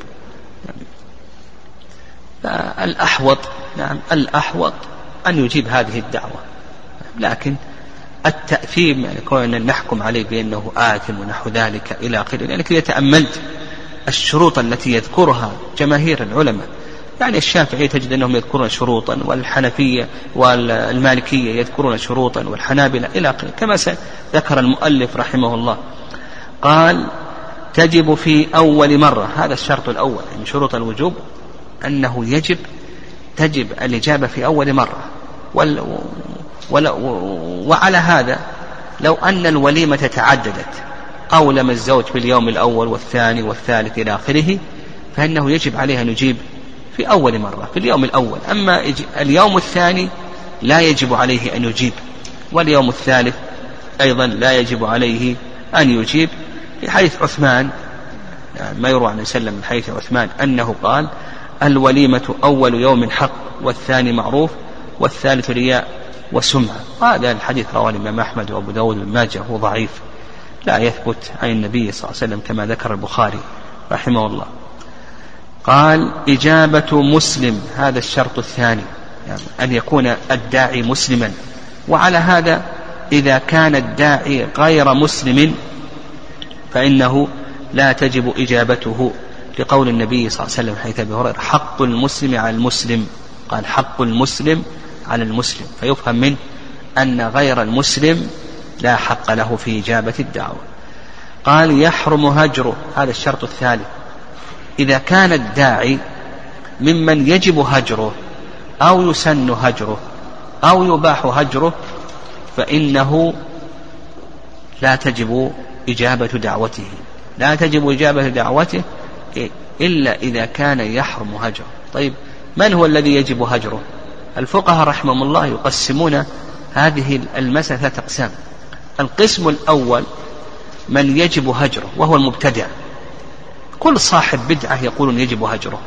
الأحوط نعم الأحوط أن يجيب هذه الدعوة. لكن التأثيم يعني كون نحكم عليه بأنه آثم ونحو ذلك إلى آخره. لأنك إذا تأملت الشروط التي يذكرها جماهير العلماء يعني الشافعية تجد أنهم يذكرون شروطا والحنفية والمالكية يذكرون شروطا والحنابلة إلى آخره. كما ذكر المؤلف رحمه الله قال تجب في أول مرة هذا الشرط الأول يعني شروط الوجوب أنه يجب تجب الإجابة في أول مرة. وعلى هذا لو أن الوليمة تعددت أولم الزوج باليوم الأول والثاني والثالث إلى آخره فإنه يجب عليه أن يجيب في أول مرة في اليوم الأول. أما اليوم الثاني لا يجب عليه أن يجيب واليوم الثالث أيضا لا يجب عليه أن يجيب في حيث عثمان ما يروى عن وسلم من حيث عثمان أنه قال الوليمة أول يوم حق والثاني معروف والثالث رياء وسمعة. هذا الحديث رواه الإمام أحمد وأبو داود بن ماجه هو ضعيف. لا يثبت عن النبي صلى الله عليه وسلم كما ذكر البخاري رحمه الله. قال إجابة مسلم هذا الشرط الثاني. يعني أن يكون الداعي مسلما. وعلى هذا إذا كان الداعي غير مسلم فإنه لا تجب إجابته لقول النبي صلى الله عليه وسلم حيث أبي هريرة حق المسلم على المسلم. قال حق المسلم على المسلم فيفهم منه أن غير المسلم لا حق له في إجابة الدعوة. قال يحرم هجره هذا الشرط الثالث إذا كان الداعي ممن يجب هجره أو يسن هجره أو يباح هجره فإنه لا تجب إجابة دعوته. لا تجب إجابة دعوته إلا إذا كان يحرم هجره. طيب من هو الذي يجب هجره؟ الفقهاء رحمهم الله يقسمون هذه المسألة ثلاثة أقسام. القسم الأول من يجب هجره وهو المبتدع. كل صاحب بدعة يقول يجب هجره.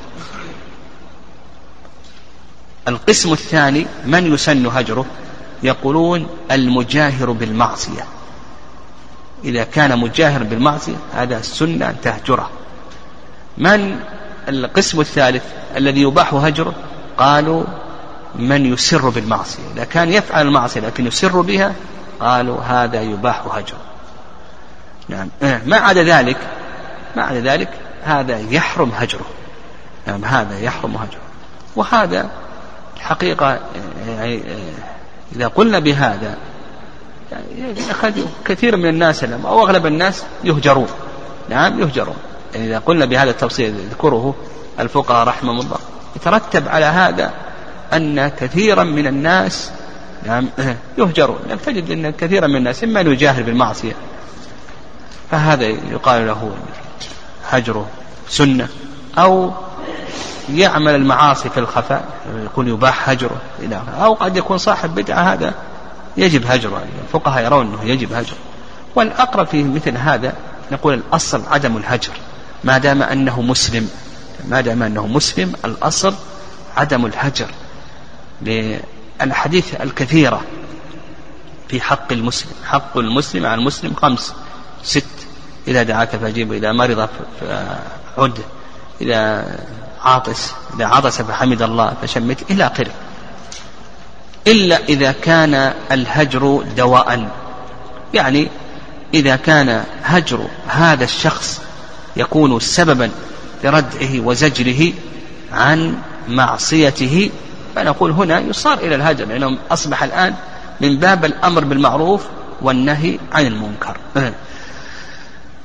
القسم الثاني من يسن هجره؟ يقولون المجاهر بالمعصية. إذا كان مجاهر بالمعصية هذا السنة أن تهجره. من القسم الثالث الذي يباح هجره؟ قالوا من يسر بالمعصية. إذا كان يفعل المعصية لكن يسر بها قالوا هذا يباح هجره نعم. ما عدا ذلك ما عدا ذلك هذا يحرم هجره نعم هذا يحرم هجره وهذا الحقيقة يعني إذا قلنا بهذا يعني كثير من الناس أو أغلب الناس يهجرون. نعم يهجرون. يعني إذا قلنا بهذا التفصيل يذكره الفقهاء رحمهم الله. يترتب على هذا أن كثيرا من الناس نعم يهجرون. يعني تجد أن كثيرا من الناس إما أن يجاهر بالمعصية. فهذا يقال له هجره سنة أو يعمل المعاصي في الخفاء يكون يباح هجره إلى أو قد يكون صاحب بدعة هذا يجب هجره. الفقهاء يرون أنه يجب هجره. والأقرب في مثل هذا نقول الأصل عدم الهجر. ما دام أنه مسلم ما دام أنه مسلم الأصل عدم الهجر. للأحاديث الكثيرة في حق المسلم حق المسلم على المسلم خمس ست إذا دعاك فأجيب إذا مرض فعد إذا عاطس إذا عطس فحمد الله فشمت إلى آخره. إلا إذا كان الهجر دواء. يعني إذا كان هجر هذا الشخص يكون سببا لردعه وزجره عن معصيته فنقول هنا يصار إلى الهجر لأنه أصبح الآن من باب الأمر بالمعروف والنهي عن المنكر.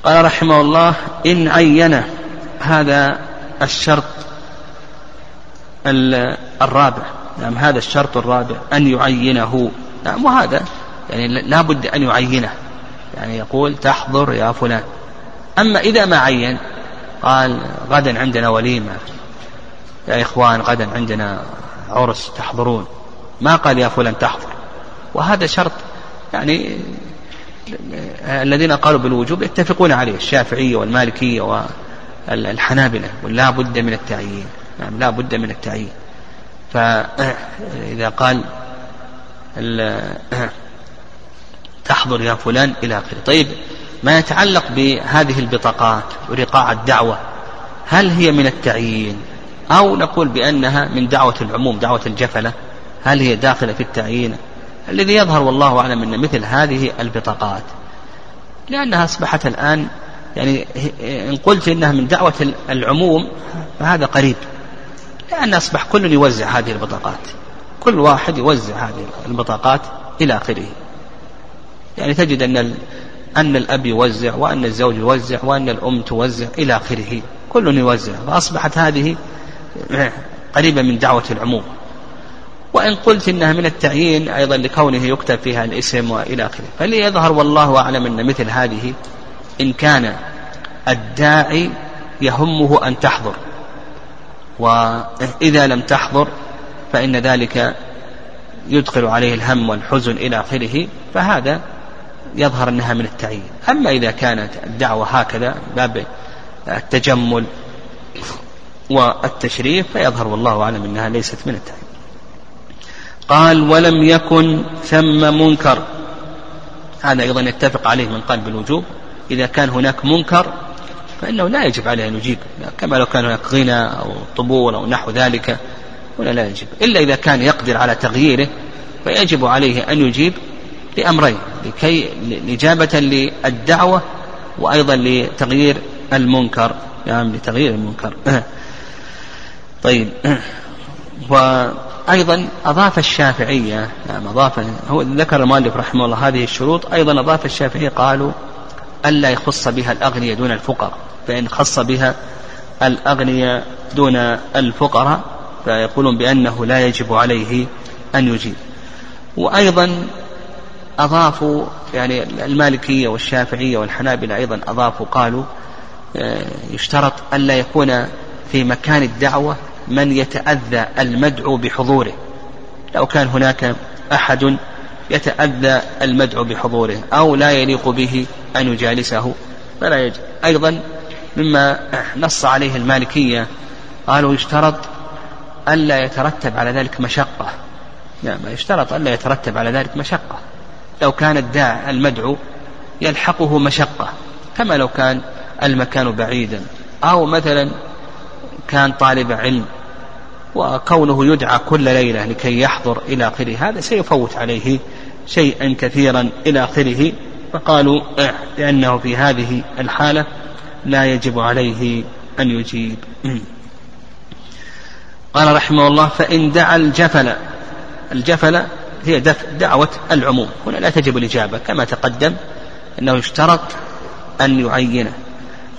قال رحمه الله إن عين هذا الشرط الرابع. نعم هذا الشرط الرابع أن يعينه. نعم وهذا يعني لا بد أن يعينه. يعني يقول تحضر يا فلان. أما إذا ما عين قال غدا عندنا وليمة. يا إخوان غدا عندنا عرس تحضرون. ما قال يا فلان تحضر. وهذا شرط. يعني الذين قالوا بالوجوب يتفقون عليه الشافعية والمالكية والحنابلة ولا بد من التعيين. نعم لا بد من التعيين. فإذا قال تحضر يا فلان إلى آخره. طيب ما يتعلق بهذه البطاقات ورقاع الدعوة هل هي من التعيين؟ أو نقول بأنها من دعوة العموم دعوة الجفلة. هل هي داخلة في التعيين؟ الذي يظهر والله أعلم أن مثل هذه البطاقات. لأنها أصبحت الآن يعني إن قلت إنها من دعوة العموم فهذا قريب. لأن أصبح كل يوزع هذه البطاقات. كل واحد يوزع هذه البطاقات إلى آخره. يعني تجد أن أن الأب يوزع وأن الزوج يوزع وأن الأم توزع إلى آخره. كل يوزع. فأصبحت هذه قريبة من دعوة العموم. وإن قلت إنها من التعيين أيضا لكونه يكتب فيها الاسم وإلى آخره. فليظهر والله أعلم أن مثل هذه إن كان الداعي يهمه أن تحضر. وإذا لم تحضر فإن ذلك يدخل عليه الهم والحزن إلى آخره فهذا يظهر أنها من التعيين. أما إذا كانت الدعوة هكذا باب التجمل والتشريف فيظهر والله أعلم أنها ليست من التعيين قال ولم يكن ثم منكر. هذا أيضا يتفق عليه من قال بالوجوب. إذا كان هناك منكر فإنه لا يجب عليه أن يجيب كما لو كان هناك غنى أو طبول أو نحو ذلك ولا لا يجب. إلا إذا كان يقدر على تغييره فيجب عليه أن يجيب لأمرين لكي إجابة للدعوة وأيضا لتغيير المنكر. نعم لتغيير المنكر. طيب. وأيضا أضاف الشافعية نعم أضاف هو ذكر المؤلف رحمه الله هذه الشروط أيضا أضاف الشافعية قالوا ألا يخص بها الأغنياء دون الفقراء فإن خص بها الأغنياء دون الفقراء فيقولون بأنه لا يجب عليه أن يجيب. وأيضا أضافوا يعني المالكية والشافعية والحنابلة أيضا أضافوا قالوا آه، يشترط ألا يكون في مكان الدعوة من يتأذى المدعو بحضوره. لو كان هناك أحد يتأذى المدعو بحضوره أو لا يليق به أن يجالسه فلا يجب. أيضا مما نص عليه المالكية قالوا يشترط ألا يترتب على ذلك مشقة. نعم يشترط ألا يترتب على ذلك مشقة. لو كان الداع المدعو يلحقه مشقة كما لو كان المكان بعيدا. أو مثلا كان طالب علم وكونه يدعى كل ليلة لكي يحضر إلى آخره هذا سيفوت عليه شيئا كثيرا إلى آخره. فقالوا لأنه في هذه الحالة لا يجب عليه أن يجيب. قال رحمه الله فإن دعا الجفل الجفل هي دعوة العموم. هنا لا تجب الإجابة كما تقدم أنه يشترط أن يعينه.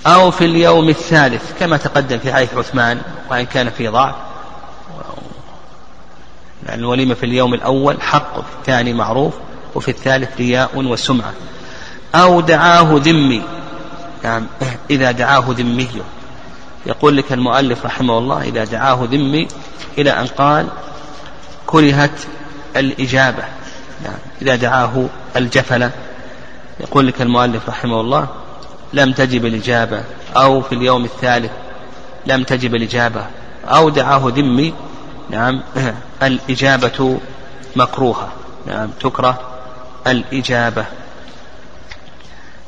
أو في اليوم الثالث كما تقدم في حديث عثمان وإن كان في ضعف. يعني الوليمة في اليوم الأول حق وفي الثاني معروف وفي الثالث رياء وسمعة. أو دعاه ذمي. يعني إذا دعاه ذمي. يقول لك المؤلف رحمه الله إذا دعاه ذمي إلى أن قال كرهت الإجابة. يعني إذا دعاه الجفلة. يقول لك المؤلف رحمه الله لم تجب الإجابة أو في اليوم الثالث لم تجب الإجابة أو دعاه ذمي نعم الإجابة مكروهة نعم تكره الإجابة.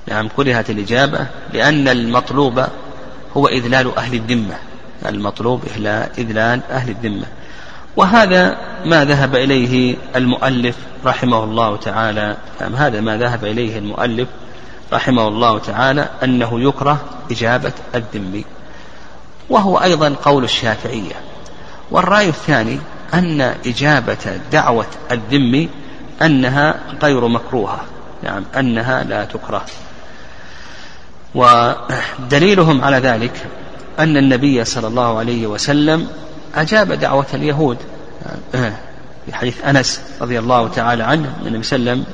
نعم كرهت الإجابة لأن المطلوب هو إذلال أهل الذمة المطلوب إذلال أهل الذمة. وهذا ما ذهب إليه المؤلف رحمه الله تعالى نعم هذا ما ذهب إليه المؤلف رحمه الله تعالى أنه يكره إجابة الذمي وهو أيضا قول الشافعية. والرأي الثاني أن إجابة دعوة الذمي أنها غير مكروهة. نعم أنها لا تكره. ودليلهم على ذلك أن النبي صلى الله عليه وسلم أجاب دعوة اليهود. في حديث أنس رضي الله تعالى عنه النبي صلى الله عليه وسلم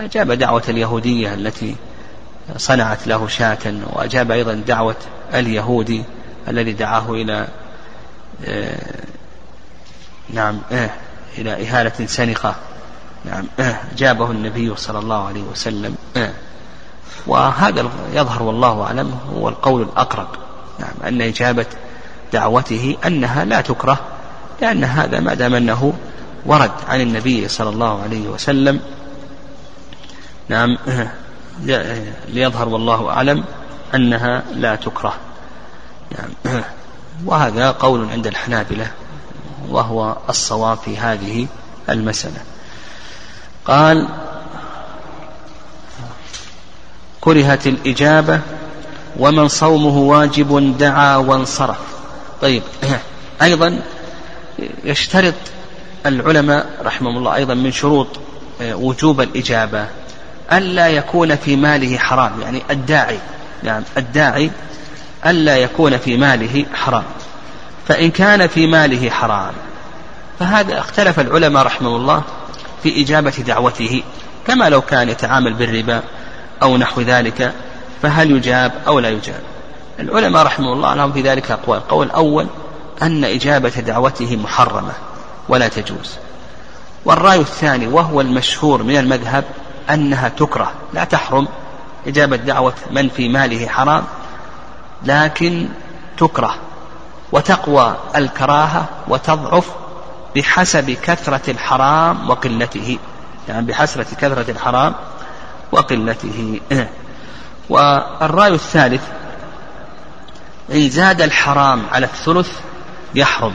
أجاب دعوة اليهودية التي صنعت له شاة وأجاب أيضا دعوة اليهودي الذي دعاه إلى آه، نعم آه، إلى إهالة سنقة نعم آه، جابه النبي صلى الله عليه وسلم وهذا يظهر والله أعلم هو القول الأقرب. نعم أن إجابة دعوته أنها لا تكره لأن هذا ما دام أنه ورد عن النبي صلى الله عليه وسلم. نعم ليظهر والله أعلم أنها لا تكره. نعم. وهذا قول عند الحنابلة وهو الصواب في هذه المسألة. قال كرهت الإجابة ومن صومه واجب دعا وانصرف. طيب. أيضا يشترط العلماء رحمهم الله أيضا من شروط آه، وجوب الإجابة. ألا يكون في ماله حرام يعني الداعي نعم الداعي ألا يكون في ماله حرام. فإن كان في ماله حرام فهذا اختلف العلماء رحمه الله في إجابة دعوته. كما لو كان يتعامل بالربا أو نحو ذلك فهل يجاب أو لا يجاب؟ العلماء رحمه الله لهم في ذلك أقوال. القول الأول أن إجابة دعوته محرمة ولا تجوز. والرأي الثاني وهو المشهور من المذهب أنها تكره. لا تحرم إجابة دعوة من في ماله حرام لكن تكره. وتقوى الكراهة وتضعف بحسب كثرة الحرام وقلته. يعني بحسرة كثرة الحرام وقلته. والرأي الثالث إن زاد الحرام على الثلث يحرم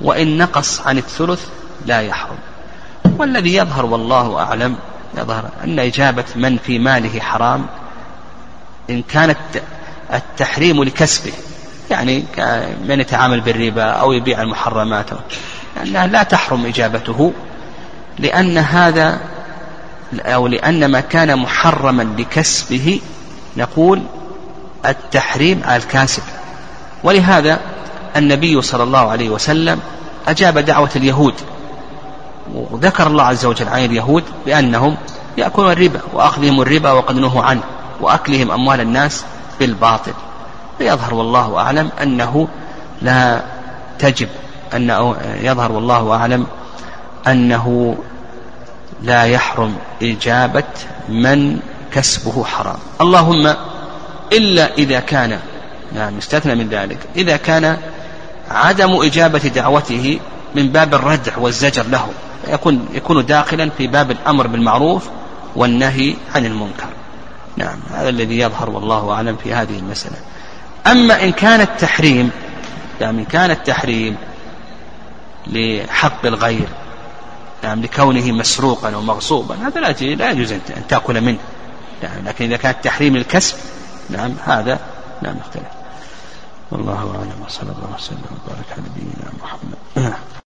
وإن نقص عن الثلث لا يحرم. والذي يظهر والله أعلم يظهر أن إجابة من في ماله حرام إن كانت التحريم لكسبه يعني من يتعامل بالربا أو يبيع المحرمات. لأنها لا تحرم إجابته لأن هذا أو لأن ما كان محرما لكسبه نقول التحريم على الكاسب. ولهذا النبي صلى الله عليه وسلم أجاب دعوة اليهود وذكر الله عز وجل عن اليهود بأنهم يأكلون الربا وأخذهم الربا وقد نهوا عنه وأكلهم أموال الناس بالباطل. فيظهر والله أعلم أنه لا تجب أنه يظهر والله أعلم أنه لا يحرم إجابة من كسبه حرام. اللهم إلا إذا كان نعم يستثنى من ذلك. إذا كان عدم إجابة دعوته من باب الردع والزجر له. يكون يكون داخلا في باب الأمر بالمعروف والنهي عن المنكر. نعم هذا الذي يظهر والله أعلم في هذه المسألة. أما إن كان التحريم يعني إن كان التحريم لحق الغير نعم لكونه مسروقا ومغصوبا هذا لا لا يجوز أن تأكل منه. نعم لكن إذا كان التحريم الكسب نعم هذا نعم يختلف والله أعلم وصلى الله وسلم وبارك على نبينا